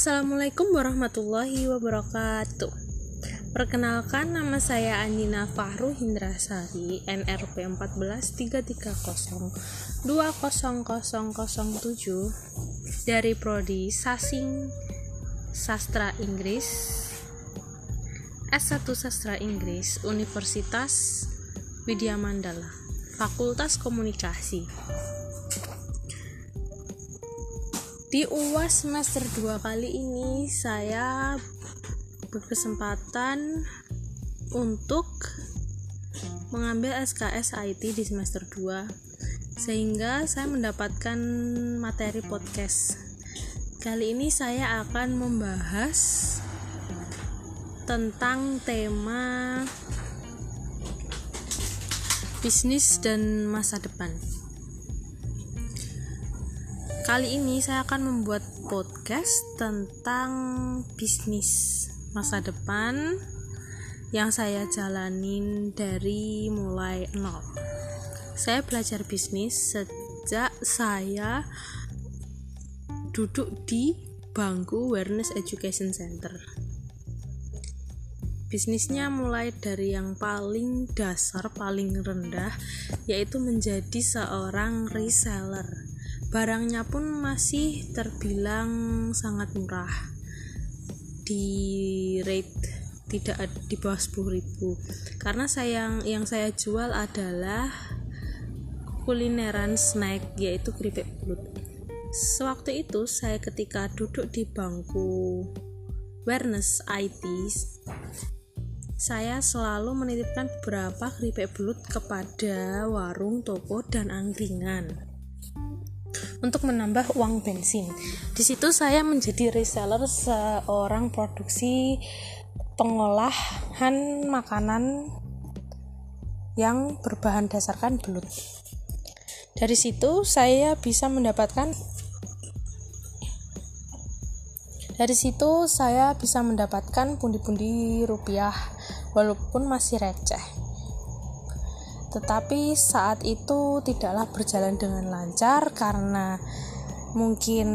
Assalamualaikum warahmatullahi wabarakatuh. Perkenalkan nama saya Andina Fahru Hindrasari NRP 14330 20007 dari prodi Sasing Sastra Inggris S1 Sastra Inggris Universitas Widya Mandala Fakultas Komunikasi di UAS semester 2 kali ini saya berkesempatan untuk mengambil SKS IT di semester 2 sehingga saya mendapatkan materi podcast. Kali ini saya akan membahas tentang tema bisnis dan masa depan. Kali ini saya akan membuat podcast tentang bisnis masa depan yang saya jalanin dari mulai nol. Saya belajar bisnis sejak saya duduk di bangku Awareness Education Center. Bisnisnya mulai dari yang paling dasar, paling rendah, yaitu menjadi seorang reseller barangnya pun masih terbilang sangat murah. Di rate tidak di bawah 10.000 karena saya yang saya jual adalah kulineran snack yaitu keripik belut. Sewaktu itu saya ketika duduk di bangku awareness IT saya selalu menitipkan beberapa keripik belut kepada warung, toko, dan angkringan untuk menambah uang bensin. Di situ saya menjadi reseller seorang produksi pengolahan makanan yang berbahan dasarkan belut. Dari situ saya bisa mendapatkan dari situ saya bisa mendapatkan pundi-pundi rupiah walaupun masih receh tetapi saat itu tidaklah berjalan dengan lancar karena mungkin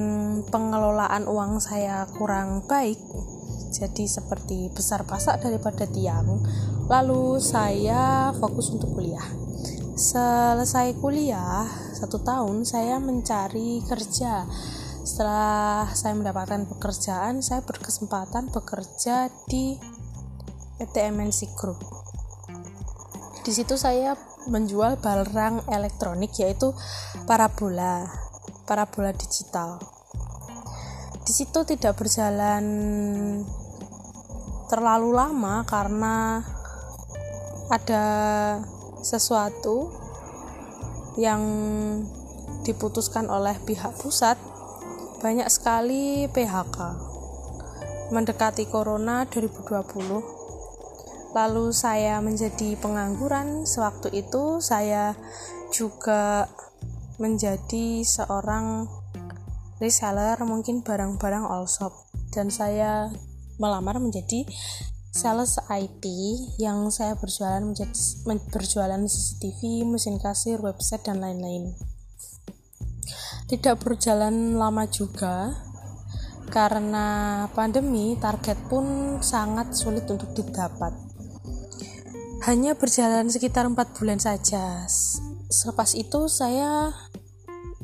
pengelolaan uang saya kurang baik. Jadi seperti besar pasak daripada tiang lalu saya fokus untuk kuliah. Selesai kuliah satu tahun saya mencari kerja. Setelah saya mendapatkan pekerjaan saya berkesempatan bekerja di PT MNC Group di situ saya menjual barang elektronik yaitu parabola, parabola digital. Di situ tidak berjalan terlalu lama karena ada sesuatu yang diputuskan oleh pihak pusat banyak sekali PHK mendekati corona 2020 lalu saya menjadi pengangguran sewaktu itu saya juga menjadi seorang reseller mungkin barang-barang all shop dan saya melamar menjadi sales IT yang saya berjualan menjadi berjualan CCTV, mesin kasir, website dan lain-lain. Tidak berjalan lama juga karena pandemi target pun sangat sulit untuk didapat hanya berjalan sekitar empat bulan saja. Selepas itu saya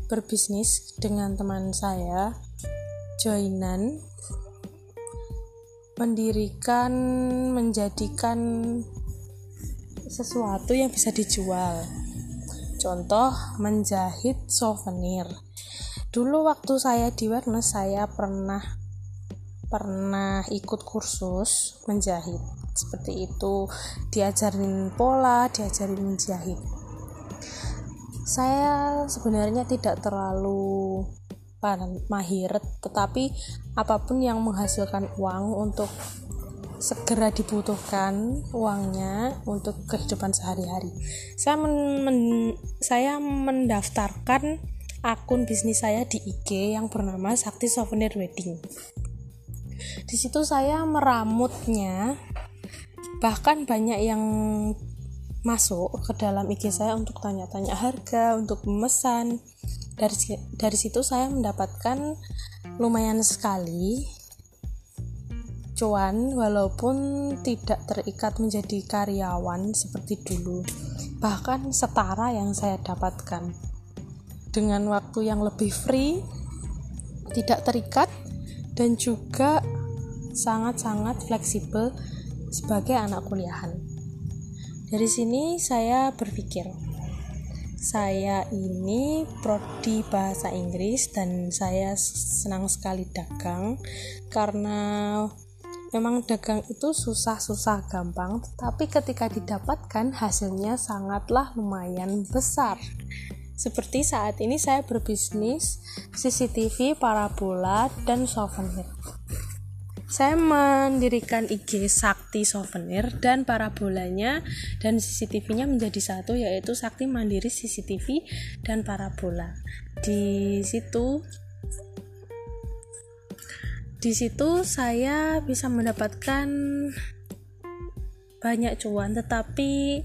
berbisnis dengan teman saya, joinan, mendirikan, menjadikan sesuatu yang bisa dijual. Contoh, menjahit souvenir. Dulu waktu saya di Warnes, saya pernah pernah ikut kursus menjahit seperti itu diajarin pola diajarin menjahit saya sebenarnya tidak terlalu mahir tetapi apa pun yang menghasilkan uang untuk segera dibutuhkan uangnya untuk kehidupan sehari-hari. Saya men, men, saya mendaftarkan akun bisnis saya di IG yang bernama Sakti Souvenir Wedding. Di situ saya meramutnya. Bahkan banyak yang masuk ke dalam IG saya untuk tanya-tanya harga, untuk memesan. Dari dari situ saya mendapatkan lumayan sekali cuan walaupun tidak terikat menjadi karyawan seperti dulu. Bahkan setara yang saya dapatkan. Dengan waktu yang lebih free tidak terikat dan juga sangat-sangat fleksibel sebagai anak kuliahan. Dari sini saya berpikir saya ini prodi bahasa Inggris dan saya senang sekali dagang karena memang dagang itu susah-susah gampang tapi ketika didapatkan hasilnya sangatlah lumayan besar. Seperti saat ini saya berbisnis CCTV, parabola, dan souvenir saya mendirikan IG Sakti Souvenir dan parabolanya dan CCTV-nya menjadi satu yaitu Sakti Mandiri CCTV dan parabola. Di situ di situ saya bisa mendapatkan banyak cuan tetapi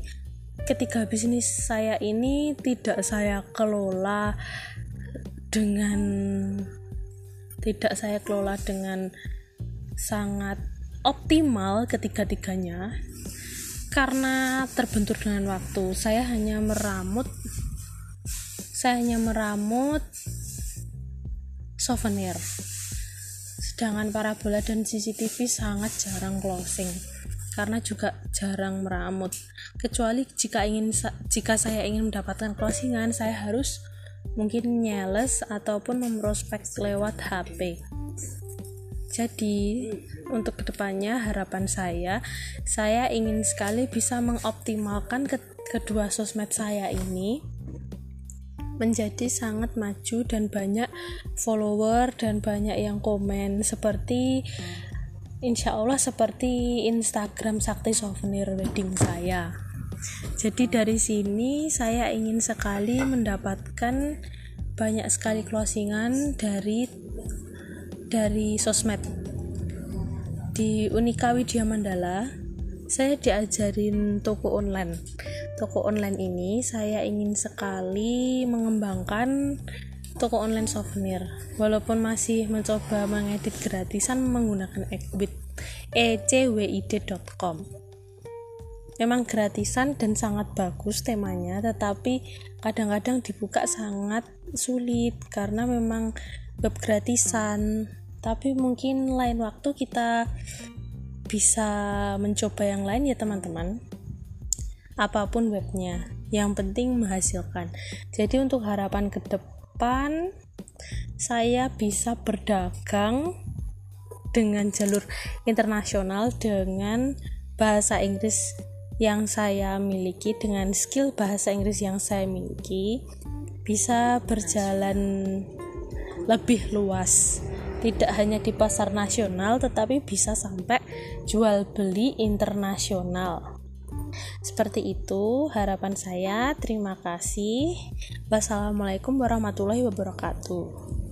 ketika bisnis saya ini tidak saya kelola dengan tidak saya kelola dengan sangat optimal ketiga-tiganya. Karena terbentur dengan waktu saya hanya meramut saya hanya meramut souvenir. Sedangkan parabola dan CCTV sangat jarang closing karena juga jarang meramut. Kecuali jika ingin jika saya ingin mendapatkan closingan saya harus mungkin nyeles ataupun memprospek lewat HP jadi, untuk ke depannya harapan saya, saya ingin sekali bisa mengoptimalkan ke kedua sosmed saya ini menjadi sangat maju dan banyak follower dan banyak yang komen seperti insya Allah seperti Instagram Sakti Souvenir Wedding saya. Jadi dari sini saya ingin sekali mendapatkan banyak sekali closingan dari dari sosmed. Di Unika Widya Mandala saya diajarin toko online. Toko online ini saya ingin sekali mengembangkan toko online souvenir. Walaupun masih mencoba mengedit gratisan menggunakan ecwid ecwid.com memang gratisan dan sangat bagus temanya tetapi kadang-kadang dibuka sangat sulit karena memang web gratisan tapi mungkin lain waktu kita bisa mencoba yang lain ya teman-teman. Apa pun webnya yang penting menghasilkan. Jadi untuk harapan ke depan saya bisa berdagang dengan jalur internasional dengan bahasa Inggris yang saya miliki dengan skill bahasa Inggris yang saya miliki. Bisa berjalan lebih luas. Tidak hanya di pasar nasional tetapi bisa sampai jual beli internasional. Seperti itu harapan saya. Terima kasih. Wassalamualaikum warahmatullahi wabarakatuh